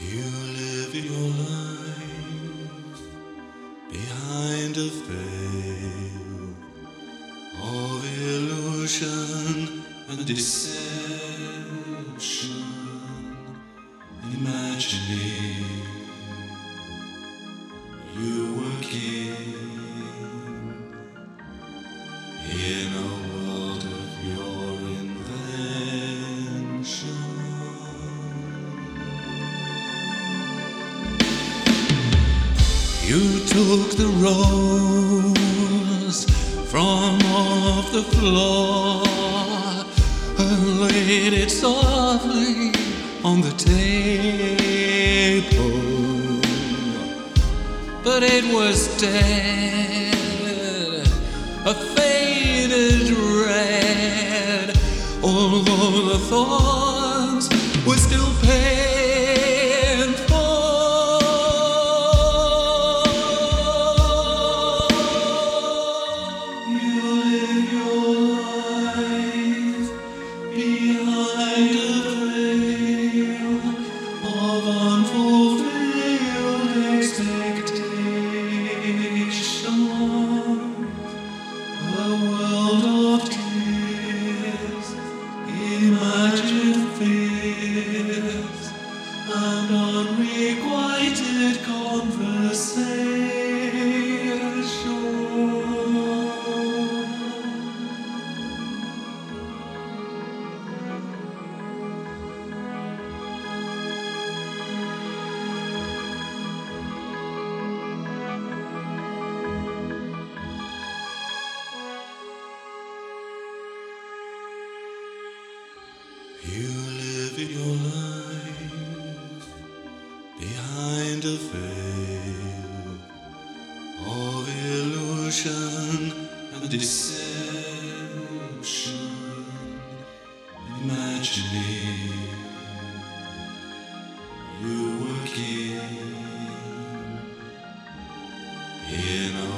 You live your life behind a veil of illusion and deception, imagining you were king You took the rose from off the floor and laid it softly on the table. But it was dead, a faded red, although the thorns were still painful. Behind a veil of illusion and deception, imagining you were king in a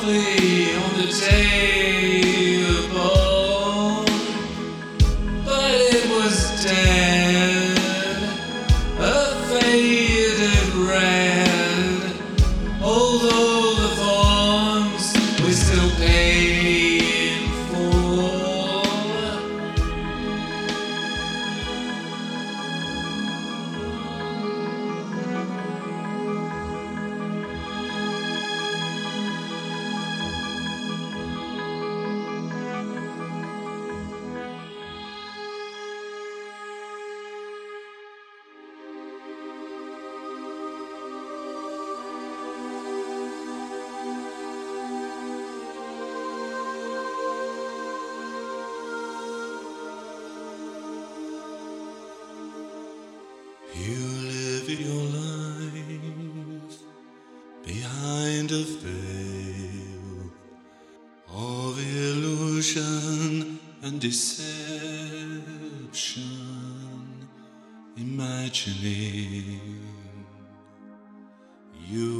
softly You live your life behind a veil of illusion and deception, imagining you.